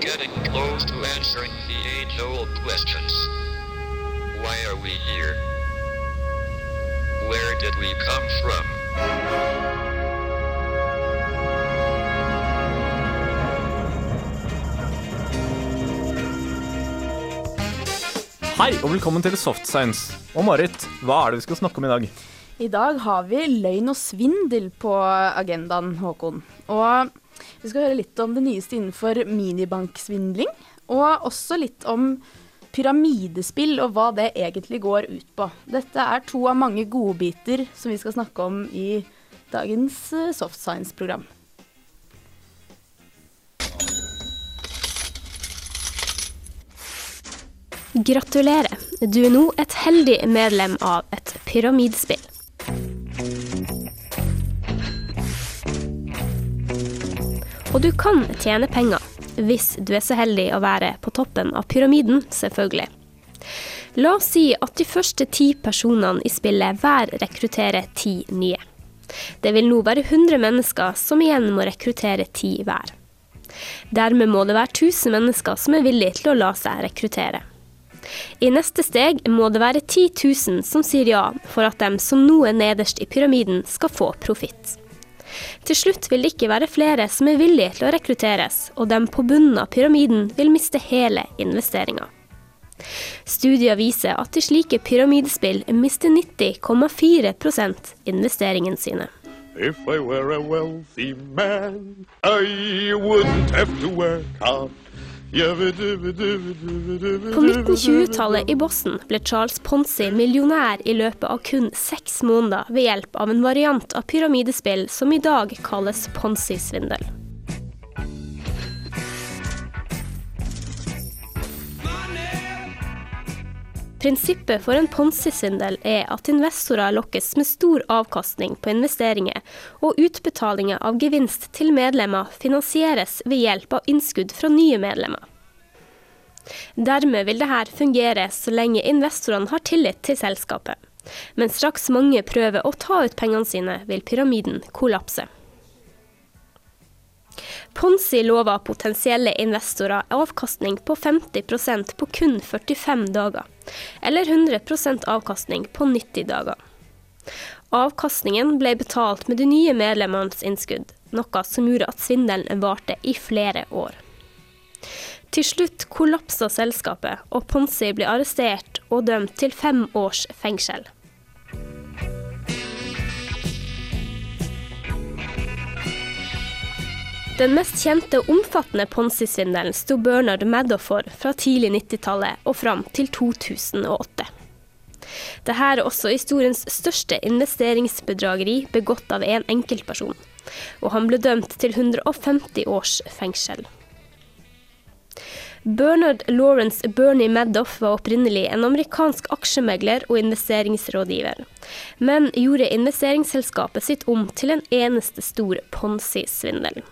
getting close to answering the age-old questions. Why are we here? Where did we come from? Hei og velkommen til Soft Science. Og Marit, hva er det vi skal snakke om i dag? I dag har vi løgn og svindel på agendaen, Håkon. Og vi skal høre litt om det nyeste innenfor minibanksvindling. Og også litt om pyramidespill og hva det egentlig går ut på. Dette er to av mange godbiter som vi skal snakke om i dagens eh, Soft Science-program. Gratulerer, du er nå et heldig medlem av et pyramidespill. Og du kan tjene penger, hvis du er så heldig å være på toppen av pyramiden, selvfølgelig. La oss si at de første ti personene i spillet hver rekrutterer ti nye. Det vil nå være 100 mennesker som igjen må rekruttere ti hver. Dermed må det være 1000 mennesker som er villige til å la seg rekruttere. I neste steg må det være 10 000 som sier ja for at dem som nå er nederst i pyramiden skal få profitt. Til slutt vil det ikke være flere som er villige til å rekrutteres, og dem på bunnen av pyramiden vil miste hele investeringa. Studier viser at i slike pyramidespill mister 90,4 investeringen sine. If I were a wealthy man, I wouldn't have to work hard. På 1920-tallet i Boston ble Charles Ponzi millionær i løpet av kun seks måneder ved hjelp av en variant av pyramidespill som i dag kalles Ponzi-svindel. Prinsippet for en Ponzi-svindel er at investorer lokkes med stor avkastning på investeringer, og utbetalinger av gevinst til medlemmer finansieres ved hjelp av innskudd fra nye medlemmer. Dermed vil dette fungere så lenge investorene har tillit til selskapet. Men straks mange prøver å ta ut pengene sine, vil pyramiden kollapse. Ponzi lover potensielle investorer avkastning på 50% på kun 45 dager, eller 100% avkastning på 90 dager. Avkastningen ble betalt med de nye medlemmenes innskudd, noe som gjorde at svindelen varte i flere år. Til slutt kollapsa selskapet, og Ponzi ble arrestert og dømt til fem års fengsel. Den mest kjente og omfattende Ponzi-svindelen sto Bernard Madoff for fra tidlig 90-tallet og fram til 2008. Dette er også historiens største investeringsbedrageri begått av en enkeltperson, og han ble dømt til 150 års fengsel. Bernard Lawrence Bernie Madoff var opprinnelig en amerikansk aksjemegler og investeringsrådgiver, men gjorde investeringsselskapet sitt om til en eneste stor Ponzi-svindel.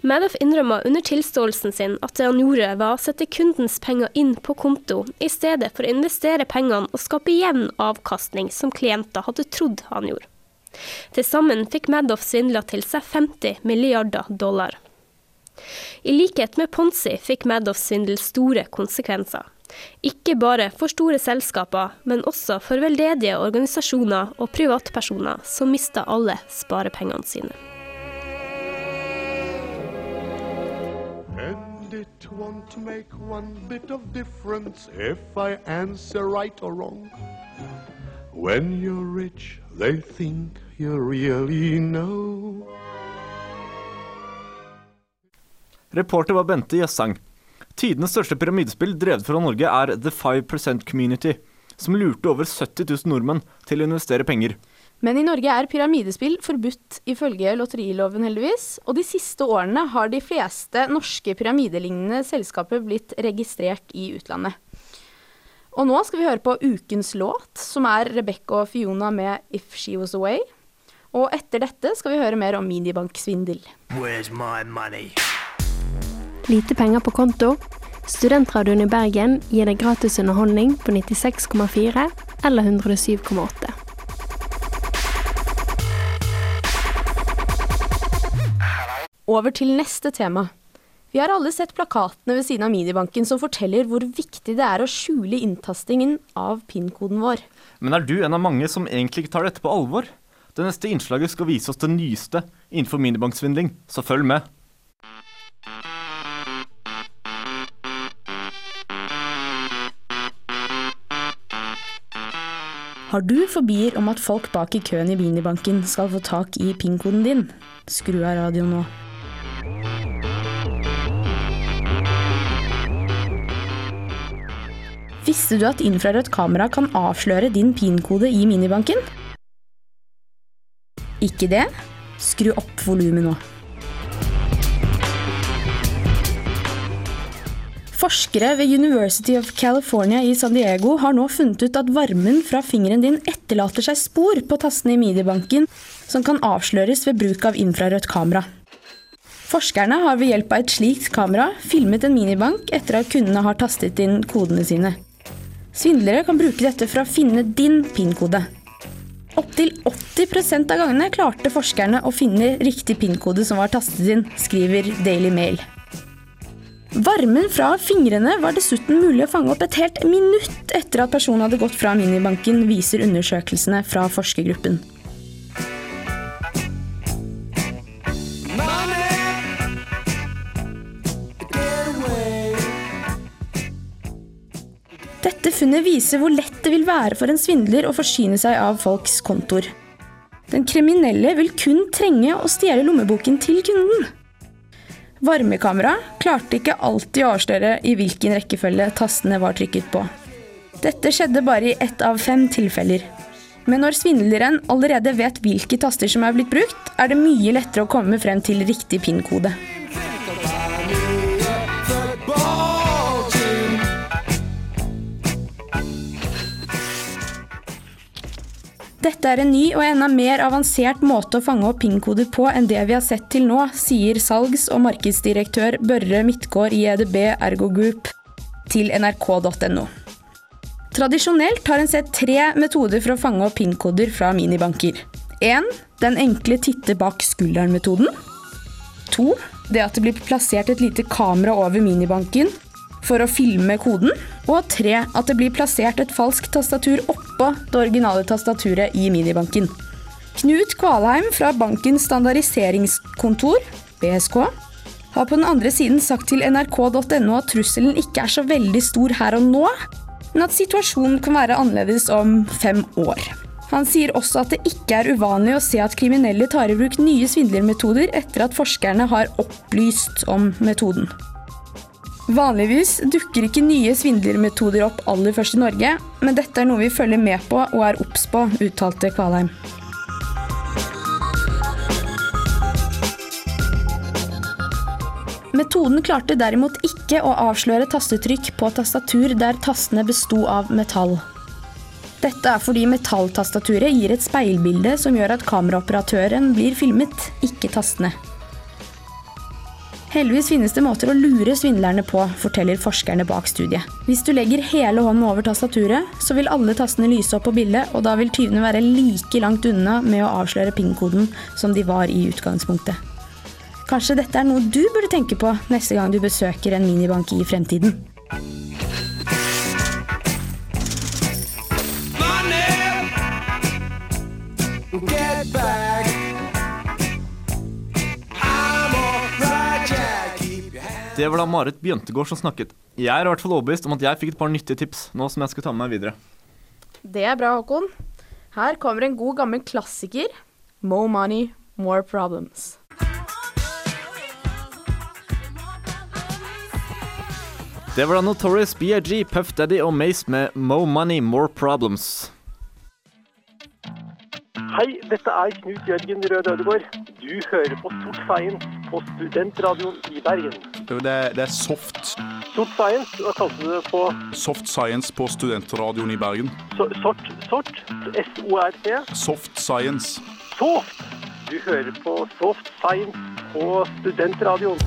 Madoff innrømma under tilståelsen sin at det han gjorde var å sette kundens penger inn på konto, i stedet for å investere pengene og skape jevn avkastning som klienter hadde trodd han gjorde. Til sammen fikk Madoff svindla til seg 50 milliarder dollar. I likhet med Ponzi fikk Madoffs svindel store konsekvenser. Ikke bare for store selskaper, men også for veldedige organisasjoner og privatpersoner som mista alle sparepengene sine. Make one bit of difference if I answer right or wrong. When you're rich, they think you really know. Reporter var Bente Jøssang. Tidenes største pyramidespill drevet fra Norge er The 5% Community, som lurte over 70 000 nordmenn til å investere penger. Men i Norge er pyramidespill forbudt ifølge lotteriloven, heldigvis. Og de siste årene har de fleste norske pyramidelignende selskaper blitt registrert i utlandet. Og nå skal vi høre på ukens låt, som er Rebekka og Fiona med If She Was Away. Og etter dette skal vi høre mer om minibanksvindel. Where's my money? Lite penger på konto? Studentradioen i Bergen gir deg gratis underholdning på 96,4 eller 107,8. Over til neste tema. Vi har alle sett plakatene ved siden av minibanken som forteller hvor viktig det er å skjule inntastingen av PIN-koden vår. Men er du en av mange som egentlig ikke tar dette på alvor? Det neste innslaget skal vise oss det nyeste innenfor minibanksvindling, så følg med. Har du fobier om at folk bak i køen i minibanken skal få tak i PIN-koden din? Skru av radioen nå. Visste du at infrarødt kamera kan avsløre din PIN-kode i minibanken? Ikke det? Skru opp volumet nå. Forskere ved University of California i San Diego har nå funnet ut at varmen fra fingeren din etterlater seg spor på tastene i minibanken som kan avsløres ved bruk av infrarødt kamera. Forskerne har ved hjelp av et slikt kamera filmet en minibank etter at kundene har tastet inn kodene sine. Svindlere kan bruke dette for å finne din PIN-kode. Opptil 80% av gangene klarte forskerne å finne riktig PIN-kode som var tastet inn, skriver Daily Mail. Varmen fra fingrene var dessuten mulig å fange opp et helt minutt etter at personen hadde gått fra minibanken, viser undersøkelsene fra forskergruppen. Dette funnet viser hvor lett det vil være for en svindler å forsyne seg av folks kontoer. Den kriminelle vil kun trenge å stjele lommeboken til kunden. Varmekamera klarte ikke alltid å avsløre i hvilken rekkefølge tastene var trykket på. Dette skjedde bare i ett av fem tilfeller. Men når svindleren allerede vet hvilke taster som er blitt brukt, er det mye lettere å komme frem til riktig PIN-kode. Dette er en ny og enda mer avansert måte å fange opp PIN-koder på enn det vi har sett til nå, sier salgs- og markedsdirektør Børre Midtgård i EDB Ergo Group til nrk.no. Tradisjonelt har en sett tre metoder for å fange opp PIN-koder fra minibanker. 1. Den enkle titte bak skulderen-metoden. 2. Det at det blir plassert et lite kamera over minibanken for å filme koden. Og tre, at det blir plassert et falskt tastatur oppå det originale tastaturet i minibanken. Knut Kvalheim fra bankens standardiseringskontor, BSK, har på den andre siden sagt til nrk.no at trusselen ikke er så veldig stor her og nå, men at situasjonen kan være annerledes om fem år. Han sier også at det ikke er uvanlig å se at kriminelle tar i bruk nye svindlermetoder etter at forskerne har opplyst om metoden. Vanligvis dukker ikke nye svindlermetoder opp aller først i Norge, men dette er noe vi følger med på og er obs på, uttalte Kvalheim. Metoden klarte derimot ikke å avsløre tastetrykk på tastatur der tastene besto av metall. Dette er fordi metalltastaturet gir et speilbilde som gjør at kameraoperatøren blir filmet, ikke tastene. Heldigvis finnes det måter å lure svindlerne på, forteller forskerne bak studiet. Hvis du legger hele hånden over tastaturet, så vil alle tastene lyse opp på bildet, og da vil tyvene være like langt unna med å avsløre PIN-koden som de var i utgangspunktet. Kanskje dette er noe du burde tenke på neste gang du besøker en minibank i fremtiden. Det var da Marit Bjøntegård som snakket. Jeg er i hvert fall overbevist om at jeg fikk et par nyttige tips nå som jeg skal ta med meg videre. Det er bra, Håkon. Her kommer en god gammel klassiker. Mo money, more problems. Det var da Notorious BIG, Puff Daddy og Mace med Mo Money, More Problems. Hei, dette er Knut Jørgen Rød Ødegård. Du hører på Sort Feien på Studentradioen i Bergen. Det, det er soft, Sort Science, hva kalte du det på soft science på studentradioen i Bergen. so, sort? Sort? S-O-R-T? Soft science. Soft! Du hører på Soft Science på Studentradioen.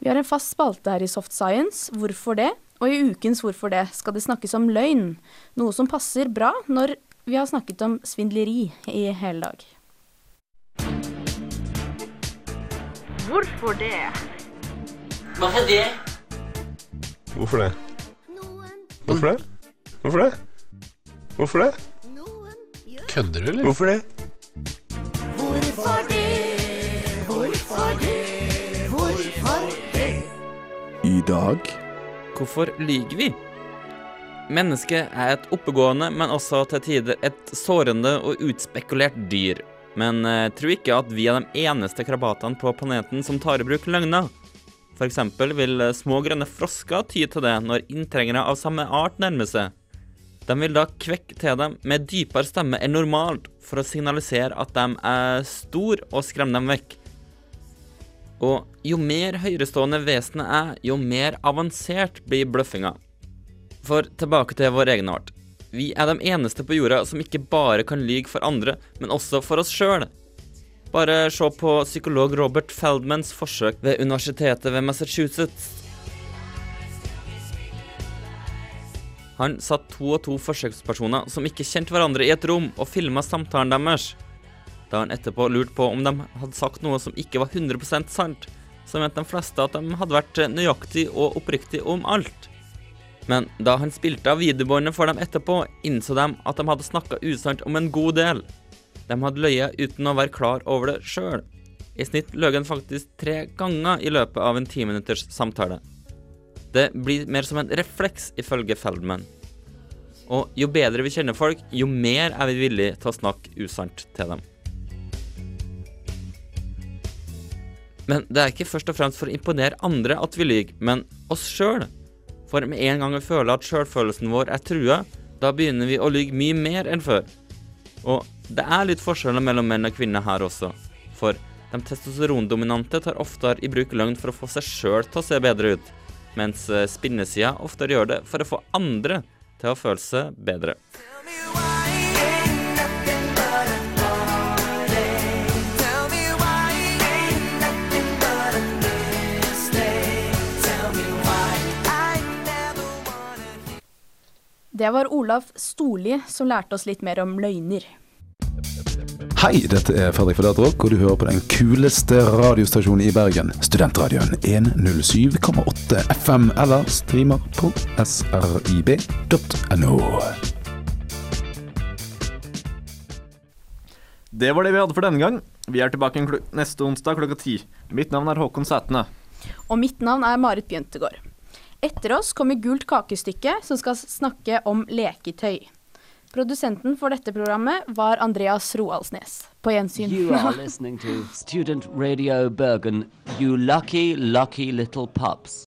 Vi har en fast spalte her i Soft Science. Hvorfor det? Og i ukens Hvorfor det skal det snakkes om løgn. Noe som passer bra når vi har snakket om svindleri i hele dag. Hvorfor det? Er det? Hvorfor det? Hvorfor det? Hvorfor det? Hvorfor det? Kødder du, eller? Hvorfor det? Hvorfor det? Hvorfor det? Hvorfor det? I dag Hvorfor lyver vi? Mennesket er et oppegående, men også til tider et sårende og utspekulert dyr. Men eh, tro ikke at vi er de eneste krabatene på planeten som tar i bruk løgner. Eksempel vil eh, små grønne frosker ty til det når inntrengere av samme art nærmer seg. De vil da kvekke til dem med dypere stemme enn normalt for å signalisere at de er store og skremme dem vekk. Og jo mer høyerestående vesenet er, jo mer avansert blir bløffinga. For tilbake til vår egen art. Vi er de eneste på jorda som ikke bare kan lyge for andre, men også for oss sjøl. Bare se på psykolog Robert Feldmans forsøk ved universitetet ved Massachusetts. Han satt to og to forsøkspersoner som ikke kjente hverandre i et rom, og filma samtalen deres. Da han etterpå lurte på om de hadde sagt noe som ikke var 100% sant, så mente de fleste at de hadde vært nøyaktig og oppriktig om alt. Men da han spilte av videobåndet for dem etterpå, innså de at de hadde snakka usant om en god del. De hadde løyet uten å være klar over det sjøl. I snitt løy han faktisk tre ganger i løpet av en timinutters samtale. Det blir mer som en refleks, ifølge Feldman. Og jo bedre vi kjenner folk, jo mer er vi villige til å snakke usant til dem. Men det er ikke først og fremst for å imponere andre at vi lyver, men oss sjøl. For med en gang vi føler at sjølfølelsen vår er trua, da begynner vi å lyve mye mer enn før. Og det er litt forskjeller mellom menn og kvinner her også. For de testosterondominante tar oftere i bruk løgn for å få seg sjøl til å se bedre ut, mens eh, spinnesida oftere gjør det for å få andre til å føle seg bedre. Det var Olaf Storli som lærte oss litt mer om løgner. Hei, dette er Fredrik Fordatrock, og du hører på den kuleste radiostasjonen i Bergen. Studentradioen 107,8 FM, eller streamer på srib.no. Det var det vi hadde for denne gang. Vi er tilbake neste onsdag klokka ti. Mitt navn er Håkon Sætne. Og mitt navn er Marit Bjøntegård. Etter oss kommer Gult kakestykke, som skal snakke om leketøy. Produsenten for dette programmet var Andreas Roaldsnes. På gjensyn. You are listening to Student Radio Bergen, you lucky, lucky little pups.